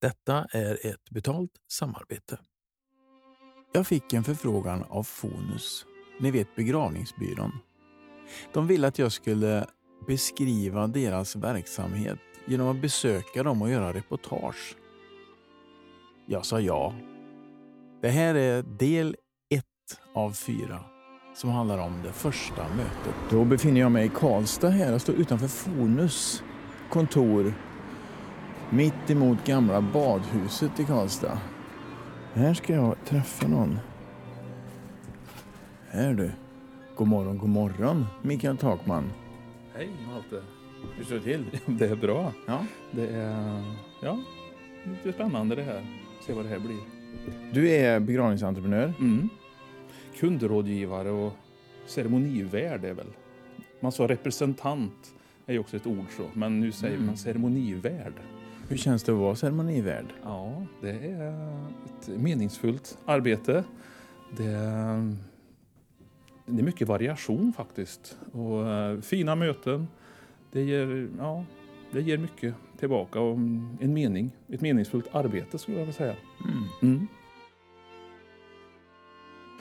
Detta är ett betalt samarbete. Jag fick en förfrågan av Fonus, ni vet begravningsbyrån. De ville att jag skulle beskriva deras verksamhet genom att besöka dem och göra reportage. Jag sa ja. Det här är del ett av fyra som handlar om det första mötet. Då befinner jag mig i Karlstad här. Jag står utanför Fonus kontor mitt emot gamla badhuset i Karlstad. Här ska jag träffa någon. Här du. God morgon, god morgon Mikael Takman. Hej Malte. Hur står det till? Det är bra. Ja. Det är ja, lite spännande det här. Se vad det här blir. Du är begravningsentreprenör. Mm. Kundrådgivare och ceremonivärd är väl. Man sa representant är ju också ett ord så, men nu säger Mm. man ceremonivärd. Hur känns det att vara ceremonivärd? Ja, det är ett meningsfullt arbete. Det är, det är mycket variation faktiskt. Och eh, fina möten. Det ger, ja, det ger mycket tillbaka och en mening. Ett meningsfullt arbete skulle jag vilja säga. Mm. Mm.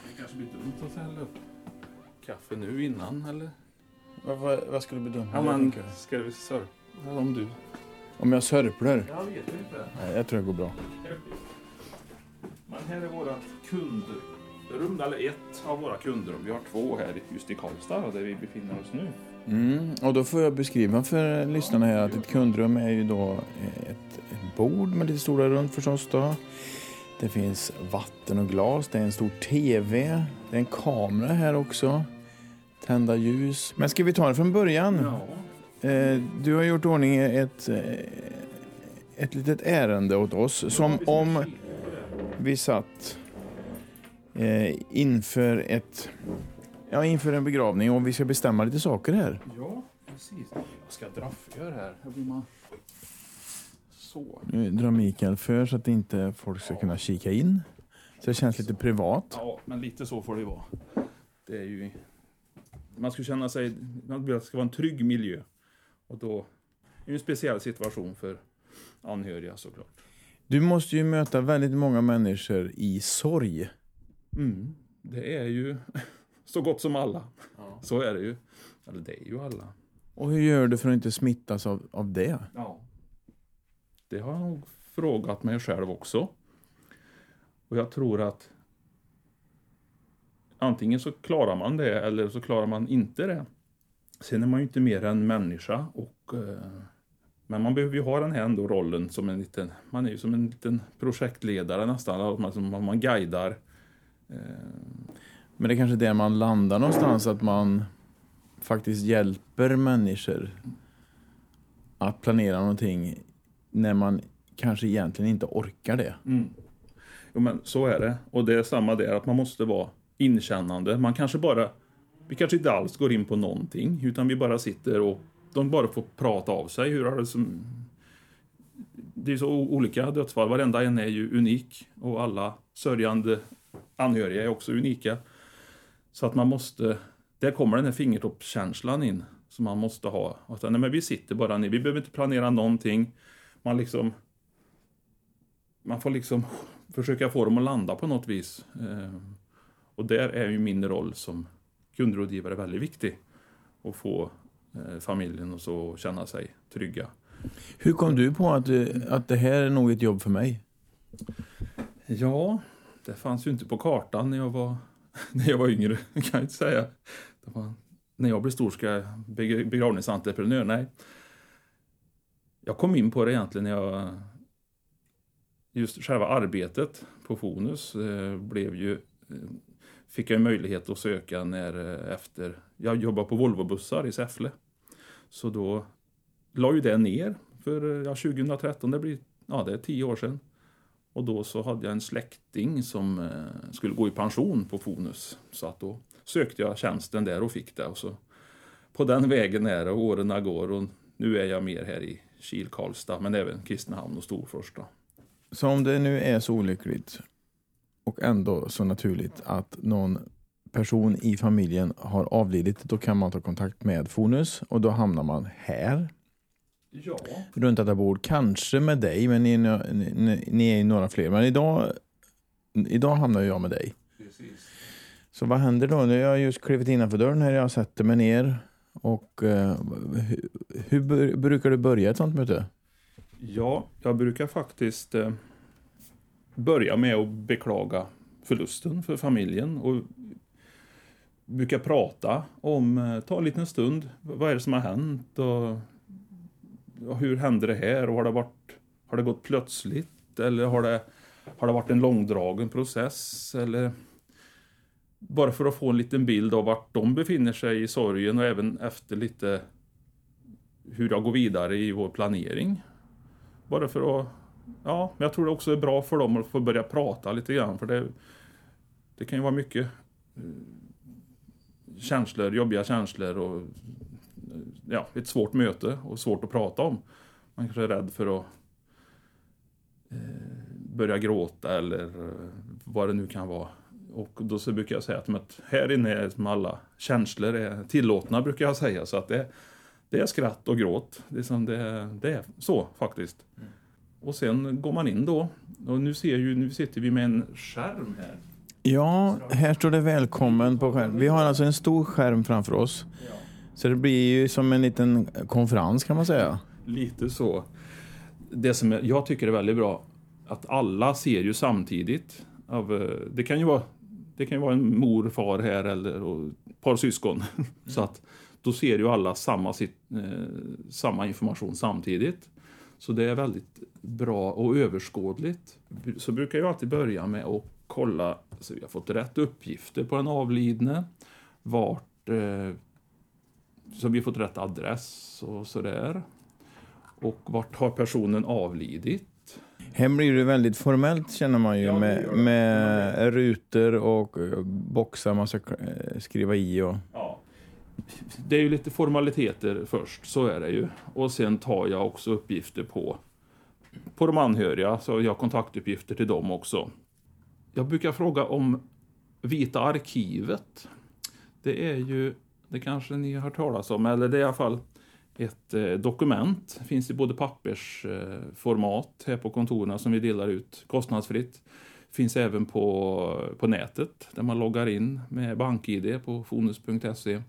Det kanske blir dumt att hälla upp kaffe nu innan eller? Vad, vad, vad skulle du bedöma? Ja, men ska vi sörja om du? Om jag sörplar? Jag vet inte. Nej, jag tror det går bra. Men här är våra kundrum, eller ett av våra kundrum. Vi har två här just i Karlstad där vi befinner oss nu. Mm. Och då får jag beskriva för lyssnarna här att ett kundrum är ju då ett, ett bord med lite stolar runt förstås då. Det finns vatten och glas, det är en stor TV, det är en kamera här också. Tända ljus. Men ska vi ta det från början? Ja. Eh, du har gjort ordning ett, eh, ett litet ärende åt oss. Som om vi satt eh, inför ett Ja, inför en begravning och vi ska bestämma lite saker här. Ja, precis. Jag ska dra för här. Här blir man... Så. Nu drar Mikael för så att inte folk ska kunna kika in. Så det känns lite privat. Ja, men lite så får det vara. Det är ju... Man ska känna sig... Man ska vara en trygg miljö. Och då är det en speciell situation för anhöriga såklart. Du måste ju möta väldigt många människor i sorg. Mm. Det är ju så gott som alla. Så är det ju. Eller det är ju alla. Och hur gör du för att inte smittas av, av det? Ja. Det har jag nog frågat mig själv också. Och jag tror att antingen så klarar man det eller så klarar man inte det. Sen är man ju inte mer än människa och eh, men man behöver ju ha den här ändå rollen som en liten, man är ju som en liten projektledare nästan, man, som man guidar. Men det är kanske där man landar någonstans, att man faktiskt hjälper människor att planera någonting när man kanske egentligen inte orkar det. Mm. Jo men så är det. Och det är samma där, att man måste vara inkännande. Man kanske bara, vi kanske inte alls går in på någonting, utan vi bara sitter och de bara får prata av sig. Hur har det som... Det är så olika dödsfall, varenda en är ju unik och alla sörjande anhöriga är också unika. Så att man måste, där kommer den här fingertoppskänslan in som man måste ha. Att, nej, men vi sitter bara ner, vi behöver inte planera någonting. Man liksom man får liksom försöka få dem att landa på något vis. Ehm, och där är ju min roll som kundrådgivare väldigt viktig. Att få eh, familjen och så att känna sig trygga. Hur kom du på att, eh, att det här är nog ett jobb för mig? Ja, det fanns ju inte på kartan när jag var, när jag var yngre, kan jag inte säga. Var, när jag blev stor ska jag bli begravningsentreprenör, nej. Jag kom in på det egentligen när jag... Just själva arbetet på Fonus eh, blev ju... Fick jag möjlighet att söka när eh, efter... Jag jobbade på Volvobussar i Säffle. Så då la ju det ner för eh, ja, 2013, det blir ja, det är tio år sedan. Och då så hade jag en släkting som eh, skulle gå i pension på Fonus. Så att då sökte jag tjänsten där och fick det. Och så på den vägen är det och åren går och nu är jag mer här i Kil, Karlstad, men även Kristinehamn och Storfors. Då. Så om det nu är så olyckligt och ändå så naturligt att någon person i familjen har avlidit, då kan man ta kontakt med Fonus och då hamnar man här. Ja. runt detta bord. Kanske med dig, men ni, är- ni, ni är ju några fler. Men idag, idag hamnar jag med dig. Precis. Så vad händer då? Nu har jag just klivit innanför dörren här. Jag sätter mig ner. Och eh, hur, hur brukar du börja ett sånt möte? Ja, jag brukar faktiskt eh, börja med att beklaga förlusten för familjen och brukar prata om, eh, ta en liten stund, vad är det som har hänt och, och hur hände det här och har det, varit, har det gått plötsligt eller har det, har det varit en långdragen process eller bara för att få en liten bild av vart de befinner sig i sorgen och även efter lite hur jag går vidare i vår planering. Bara för att... Ja, men jag tror det också är bra för dem att få börja prata lite grann. För det, det kan ju vara mycket eh, känslor, jobbiga känslor och eh, ja, ett svårt möte och svårt att prata om. Man kanske är rädd för att eh, börja gråta eller eh, vad det nu kan vara. Och då så brukar jag säga att, här inne är som alla känslor är tillåtna brukar jag säga. Så att det, det är skratt och gråt. Det är, som det, det är så faktiskt. Mm. Och sen går man in då. Och nu, ser ju, nu sitter vi med en skärm här. Ja, här står det välkommen på skärm. Vi har alltså en stor skärm framför oss. Så det blir ju som en liten konferens kan man säga. Lite så. Det som jag tycker är väldigt bra, att alla ser ju samtidigt. Av, eh, det kan ju vara det kan ju vara en mor, far här eller ett par syskon. Så att då ser ju alla samma, eh, samma information samtidigt. Så det är väldigt bra och överskådligt. Så brukar jag alltid börja med att kolla så vi har fått rätt uppgifter på den avlidne. Vart eh, så vi har fått rätt adress och sådär. Och vart har personen avlidit? Här blir det väldigt formellt känner man ju Ja, med, med rutor och boxar man ska skriva i. Och, Ja. Det är ju lite formaliteter först, så är det ju. Och sen tar jag också uppgifter på, på de anhöriga, så jag har kontaktuppgifter till dem också. Jag brukar fråga om Vita arkivet. Det är ju, det kanske ni har hört talas om, eller det är i alla fall ett eh, dokument. Det finns i både pappersformat här på kontoren som vi delar ut kostnadsfritt. Finns även på, på nätet där man loggar in med BankID på fonus.se.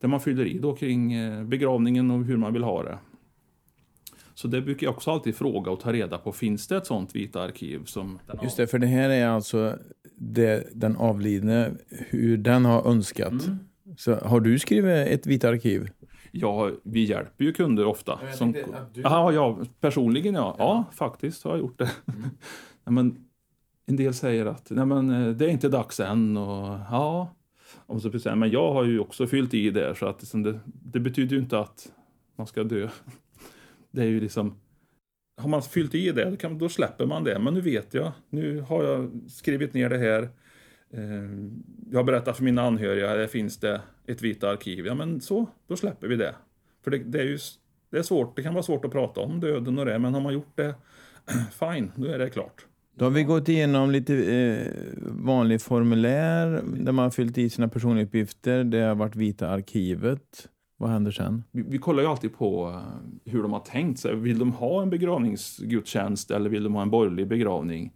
Där man fyller i då kring eh, begravningen och hur man vill ha det. Så det brukar jag också alltid fråga och ta reda på. Finns det ett sånt vita arkiv? Som den just det, för det här är alltså det, den avlidne, hur den har önskat. Mm. Så har du skrivit ett vitt arkiv? Ja, vi hjälper ju kunder ofta. jag som, du- ja, ja, personligen ja. ja. faktiskt har jag gjort det. nej, men, en del säger att nej, men, eh, det är inte dags än. Och, ja, om så säga, men jag har ju också fyllt i där så att liksom, det, det betyder ju inte att man ska dö. Det är ju liksom har man fyllt i det, då, kan, då släpper man det. Men nu vet jag, nu har jag skrivit ner det här. Eh, jag har berättat för mina anhöriga, där finns det ett vitt arkiv. Ja men så, då släpper vi det. För det, det är ju det är svårt, det kan vara svårt att prata om döden och det, men har man gjort det, fine, då är det klart. Då har vi gått igenom lite eh, vanlig formulär där man har fyllt i sina personuppgifter. Det har varit vita arkivet. Vad händer sen? Vi, vi kollar ju alltid på eh, hur de har tänkt sig. Vill de ha en begravningsgudstjänst eller vill de ha en borgerlig begravning?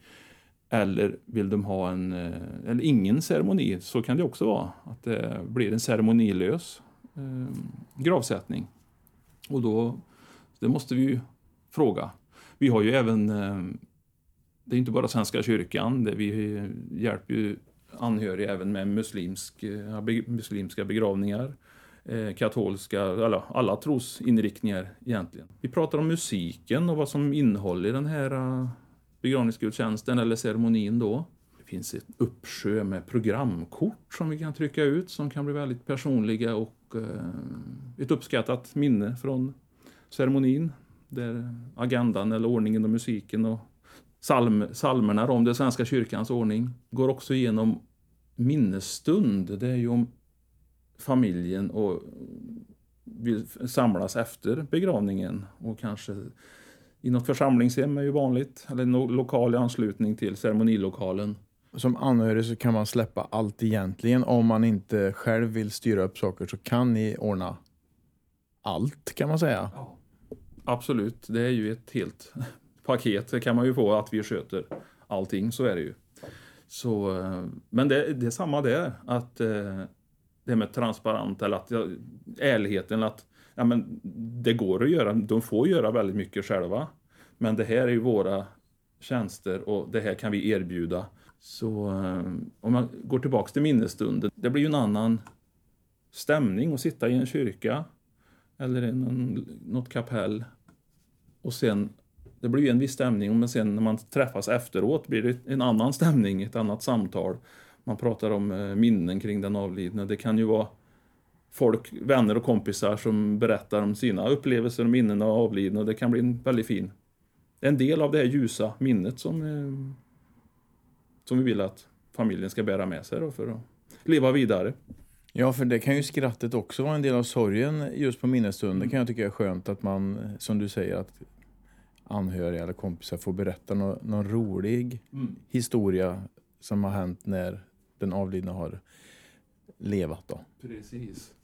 Eller vill de ha en, eh, eller ingen ceremoni? Så kan det också vara. Att det blir en ceremonilös eh, gravsättning. Och då, det måste vi ju fråga. Vi har ju även, eh, det är inte bara Svenska kyrkan, det vi hjälper ju anhöriga även med muslimsk, eh, muslimska begravningar eh, katolska, alla, alla trosinriktningar egentligen. Vi pratar om musiken och vad som innehåller den här eh, begravningsgudstjänsten eller ceremonin då. Det finns ett uppsjö med programkort som vi kan trycka ut som kan bli väldigt personliga och ett uppskattat minne från ceremonin. Där agendan eller ordningen och musiken och psalm, psalmerna om den svenska kyrkans ordning går också igenom minnesstund. Det är ju om familjen och vill samlas efter begravningen och kanske i något församlingshem är ju vanligt, eller no lokal i anslutning till ceremonilokalen. Som anhörig så kan man släppa allt egentligen. Om man inte själv vill styra upp saker så kan ni ordna allt kan man säga. absolut. Det är ju ett helt paket. Kan man ju få att vi sköter allting, så är det ju. Så, eh, men det, det är samma där, att eh, det med transparent eller att ja, ärligheten att ja, men det går att göra, de får göra väldigt mycket själva. Men det här är ju våra tjänster och det här kan vi erbjuda. Så eh, om man går tillbaks till minnesstunden, det blir ju en annan stämning att sitta i en kyrka eller i någon, något kapell. Och sen, det blir ju en viss stämning, men sen när man träffas efteråt blir det en annan stämning, ett annat samtal. Man pratar om eh, minnen kring den avlidne. Det kan ju vara folk, vänner och kompisar som berättar om sina upplevelser och minnen av avlidna och det kan bli en väldigt fin en del av det här ljusa minnet som, eh, som vi vill att familjen ska bära med sig för att leva vidare. Ja, för det kan ju skrattet också vara en del av sorgen just på minnesstunden. Mm. kan jag tycka är skönt att man, som du säger, att anhöriga eller kompisar får berätta någon, någon rolig mm. historia som har hänt när den avlidna har levat. Då. Precis.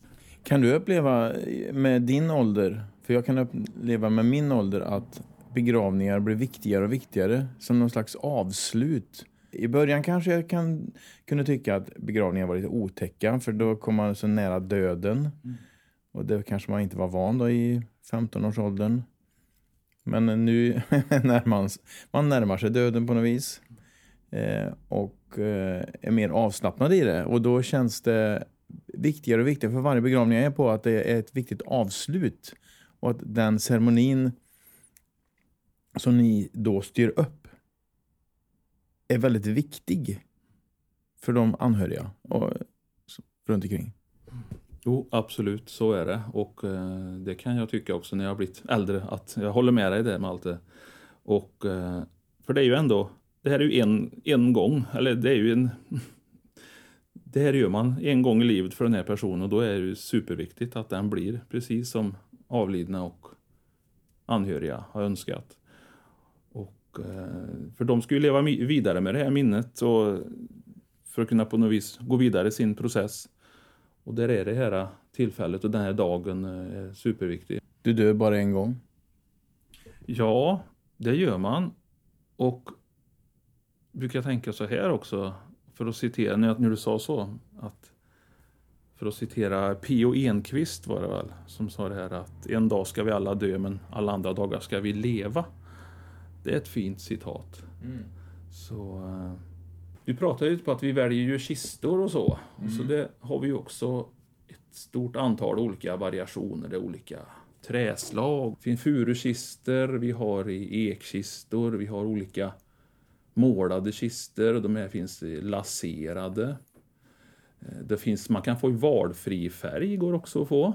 Kan du uppleva med din ålder, för jag kan uppleva med min ålder att begravningar blir viktigare och viktigare som någon slags avslut. I början kanske jag kan, kunde tycka att begravningar var lite otäcka för då kom man så nära döden. Mm. Och det kanske man inte var van då i 15-årsåldern. Men nu när man, man närmar sig döden på något vis. Eh, och eh, är mer avslappnad i det. Och då känns det viktigare och viktigare för varje begravning jag är på att det är ett viktigt avslut. Och att den ceremonin som ni då styr upp är väldigt viktig för de anhöriga och runt omkring. Jo, absolut, så är det. Och eh, det kan jag tycka också när jag har blivit äldre, att jag håller med dig där med allt det. Och, eh, för det är ju ändå, det här är ju en, en gång, eller det är ju en... det här gör man en gång i livet för den här personen och då är det ju superviktigt att den blir precis som avlidna och anhöriga har önskat. Eh, för de ska ju leva vidare med det här minnet och för att kunna på något vis gå vidare i sin process. Och där är det här tillfället och den här dagen eh, superviktig. Du dör bara en gång? Ja, det gör man. Och brukar tänka så här också, för att citera, när du sa så, att för att citera P.O. Enquist var det väl, som sa det här att en dag ska vi alla dö men alla andra dagar ska vi leva. Det är ett fint citat. Mm. Så, uh, vi pratar ju på att vi väljer ju kistor och så. Mm. Så det har vi ju också ett stort antal olika variationer. Det är olika träslag. Det finns furukistor, vi har i ekkistor, vi har olika målade kistor. De här finns laserade. Eh, det finns, man kan få i valfri färg, går också att få.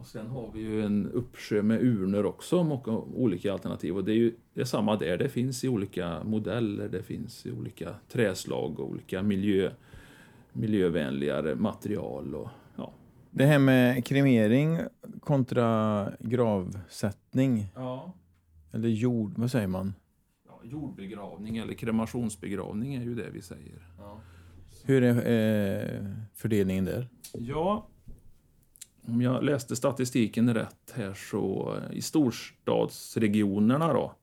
Och sen har vi ju en uppsjö med urnor också, och olika alternativ. Och det är ju det är samma där, det finns i olika modeller, det finns i olika träslag och olika miljö, miljövänligare material. Och, ja. Det här med kremering kontra gravsättning. Ja. Eller jord, vad säger man? Ja, jordbegravning eller kremationsbegravning är ju det vi säger. Ja. Hur är eh, fördelningen där? Ja, om jag läste statistiken rätt här så eh, i storstadsregionerna då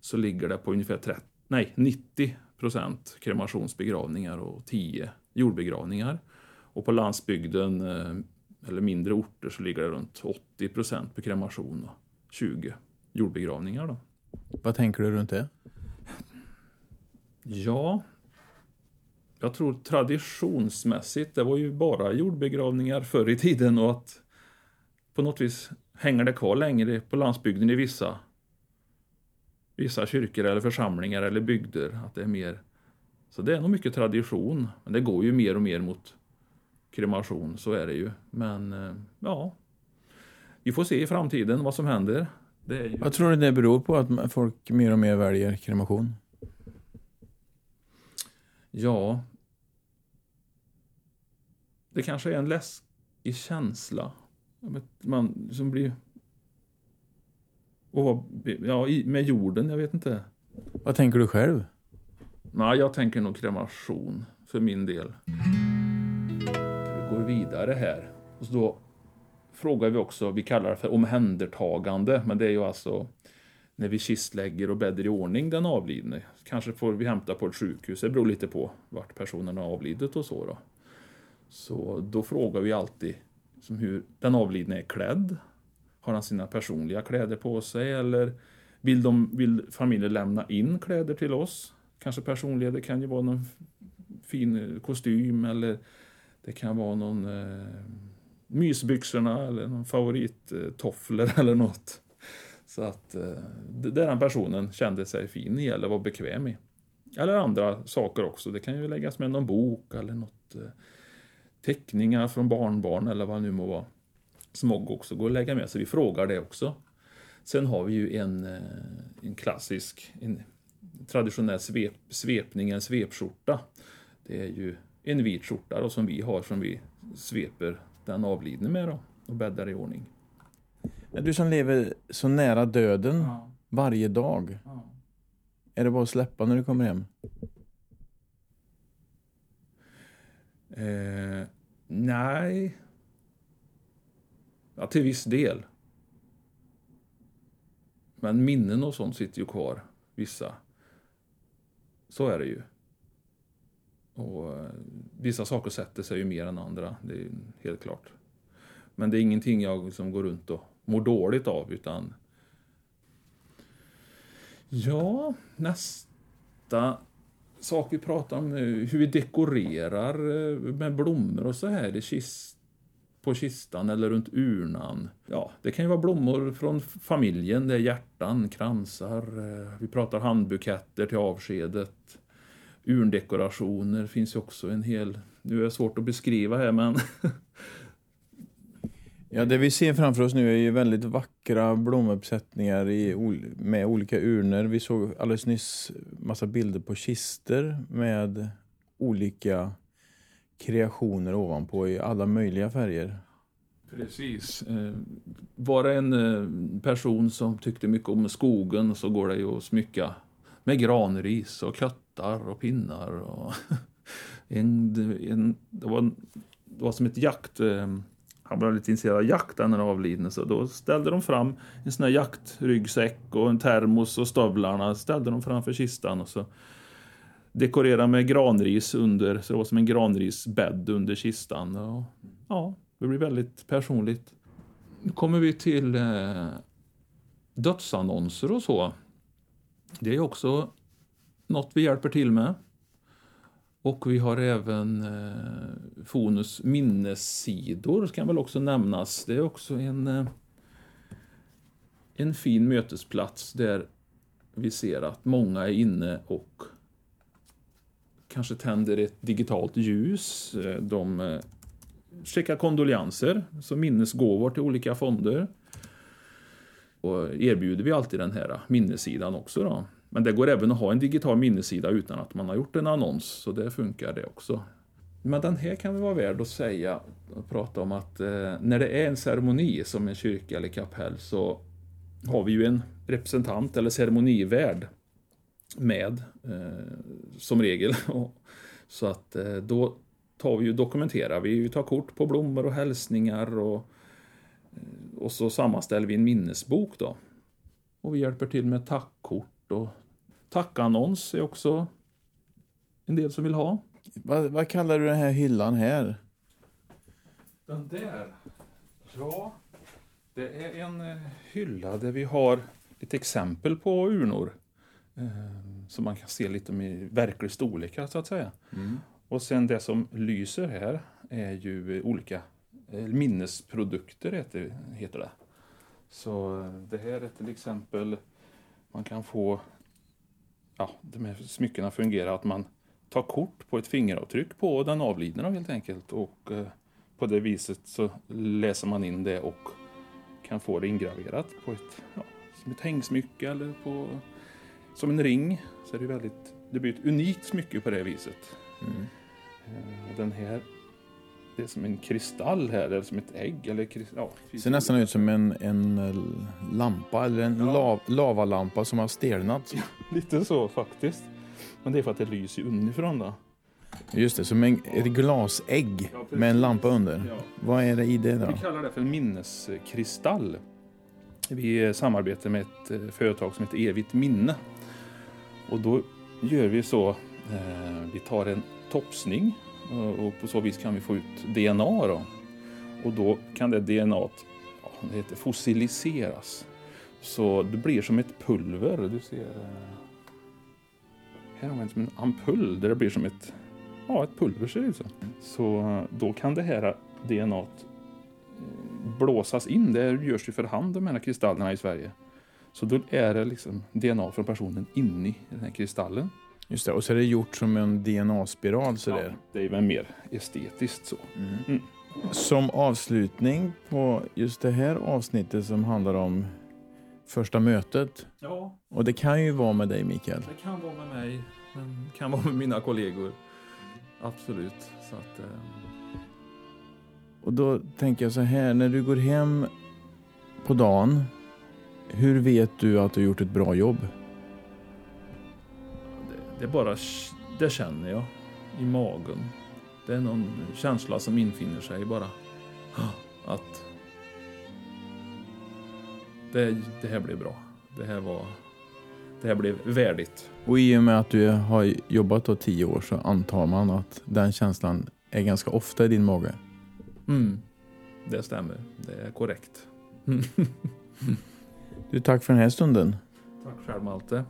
så ligger det på ungefär 30, nej, 90 procent kremationsbegravningar och 10 jordbegravningar. Och på landsbygden eh, eller mindre orter så ligger det runt 80 procent på kremation och 20 jordbegravningar. Då. Vad tänker du runt det? Ja, jag tror traditionsmässigt, det var ju bara jordbegravningar förr i tiden och att på något vis hänger det kvar längre på landsbygden i vissa, vissa kyrkor eller församlingar eller bygder. Att det är mer, så det är nog mycket tradition, men det går ju mer och mer mot kremation, så är det ju. Men eh, ja, vi får se i framtiden vad som händer. Ju... Vad tror du det beror på att folk mer och mer väljer kremation? Ja, det kanske är en läskig känsla. Man som blir... Och ja, med jorden, jag vet inte. Vad tänker du själv? Nej, jag tänker nog kremation för min del. Vi går vidare här. Och då frågar vi också, vi kallar det för omhändertagande, men det är ju alltså när vi kistlägger och bäddar i ordning den avlidne. Kanske får vi hämta på ett sjukhus, det beror lite på vart personen har avlidit och så. Då. Så då frågar vi alltid som hur den avlidne är klädd. Har han sina personliga kläder på sig eller vill, de, vill familjen lämna in kläder till oss? Kanske personliga, det kan ju vara någon fin eh, kostym eller det kan vara någon eh, mysbyxorna eller någon favorittofflor eh, eller något. Så att eh, det den personen kände sig fin i eller var bekväm i. Eller andra saker också. Det kan ju läggas med någon bok eller något eh, teckningar från barnbarn eller vad det nu må vara. Som också går att lägga med, så vi frågar det också. Sen har vi ju en, eh, en klassisk, en traditionell svep, svepning, en svepskjorta. Det är ju en vit skjorta då, som vi har som vi sveper den avlidne med då, och bäddar i ordning. Du som lever så nära döden ja. varje dag. Ja. Är det bara att släppa när du kommer hem? Eh, nej. Ja, till viss del. Men minnen och sånt sitter ju kvar, vissa. Så är det ju. Och eh, vissa saker sätter sig ju mer än andra, det är helt klart. Men det är ingenting jag liksom går runt och mår dåligt av, utan... Ja, nästa sak vi pratar om nu, hur vi dekorerar eh, med blommor och så här i kist, på kistan eller runt urnan. Ja, det kan ju vara blommor från familjen, det är hjärtan, kransar, eh, vi pratar handbuketter till avskedet. Urndekorationer finns ju också en hel, nu är det svårt att beskriva här men Ja, det vi ser framför oss nu är ju väldigt vackra blomuppsättningar i, med olika urnor. Vi såg alldeles nyss massa bilder på kister med olika kreationer ovanpå i alla möjliga färger. Precis. Eh, var det en eh, person som tyckte mycket om skogen så går det ju att smycka med granris och köttar och pinnar. Och en, en, det, var, det var som ett jakt eh, han var lite intresserad av jakt när han avlidne så då ställde de fram en sån här jaktryggsäck och en termos och stövlarna ställde de framför kistan och så dekorerade med granris under, så det var som en granrisbädd under kistan. Och, ja, det blir väldigt personligt. Nu kommer vi till eh, dödsannonser och så. Det är också något vi hjälper till med. Och vi har även eh, Fonus minnessidor, kan väl också nämnas. Det är också en, eh, en fin mötesplats där vi ser att många är inne och kanske tänder ett digitalt ljus. Eh, de eh, skickar kondolenser, så minnesgåvor till olika fonder. Och erbjuder vi alltid den här eh, minnessidan också. Då. Men det går även att ha en digital minnessida utan att man har gjort en annons, så det funkar det också. Men den här kan vara värd att säga och prata om att eh, när det är en ceremoni som en kyrka eller kapell så har vi ju en representant eller ceremonivärd med eh, som regel. så att eh, då tar vi ju, dokumenterar vi, vi tar kort på blommor och hälsningar och, eh, och så sammanställer vi en minnesbok då. Och vi hjälper till med tackkort och tackannons är också en del som vill ha. Vad, vad kallar du den här hyllan här? Den där? Ja, det är en eh, hylla där vi har lite exempel på urnor. Eh, som man kan se lite med verklig storlek så att säga. Mm. Och sen det som lyser här är ju olika eh, minnesprodukter heter, heter det. Så det här är till exempel, man kan få ja, de här smyckena fungerar att man tar kort på ett fingeravtryck på den avlidna helt enkelt och eh, på det viset så läser man in det och kan få det ingraverat på ett, ja, som ett hängsmycke eller på, som en ring. Så är det, väldigt, det blir ett unikt smycke på det viset. Mm. Eh, den här det är som en kristall här, eller som ett ägg. Eller, ja, det ser nästan ut som en, en eh, lampa, eller en ja. lav, lavalampa som har stelnat. lite så faktiskt. Men det är för att det lyser underifrån då. Just det, som en, ett glasägg Ja, med en lampa under. Ja. Vad är det i det då? Vi kallar det för en minneskristall. Vi samarbetar med ett eh, företag som heter Evigt minne. Och då gör vi så, eh, vi tar en topsning Eh, och, på så vis kan vi få ut DNA. Då. Och då kan det DNA ja, det heter fossiliseras. Så det blir som ett pulver. Du ser, eh, här har man som en ampull där det blir som ett, ja, ett pulver ser det ut som. Så eh, då kan det här DNA blåsas in. Det görs ju för hand de här kristallerna i Sverige. Så då är det liksom DNA från personen inne i den här kristallen. Just det, och så är det gjort som en DNA-spiral sådär. Ja, det är väl mer estetiskt så. Mm. Mm. Som avslutning på just det här avsnittet som handlar om första mötet. Ja, Och det kan ju vara med dig Mikael. det kan vara med mig, men det kan vara med mina kollegor. Absolut. Så att, eh, Och då tänker jag så här, när du går hem på dagen, hur vet du att du har gjort ett bra jobb? Det, bara, det känner jag i magen. Det är någon känsla som infinner sig bara. Att det, det här blev bra. Det här var, det här blev värdigt. Och i och med att du har jobbat då tio år så antar man att den känslan är ganska ofta i din mage. Mm. Det stämmer. Det är korrekt. Du, tack för den här stunden. Tack själv Malte.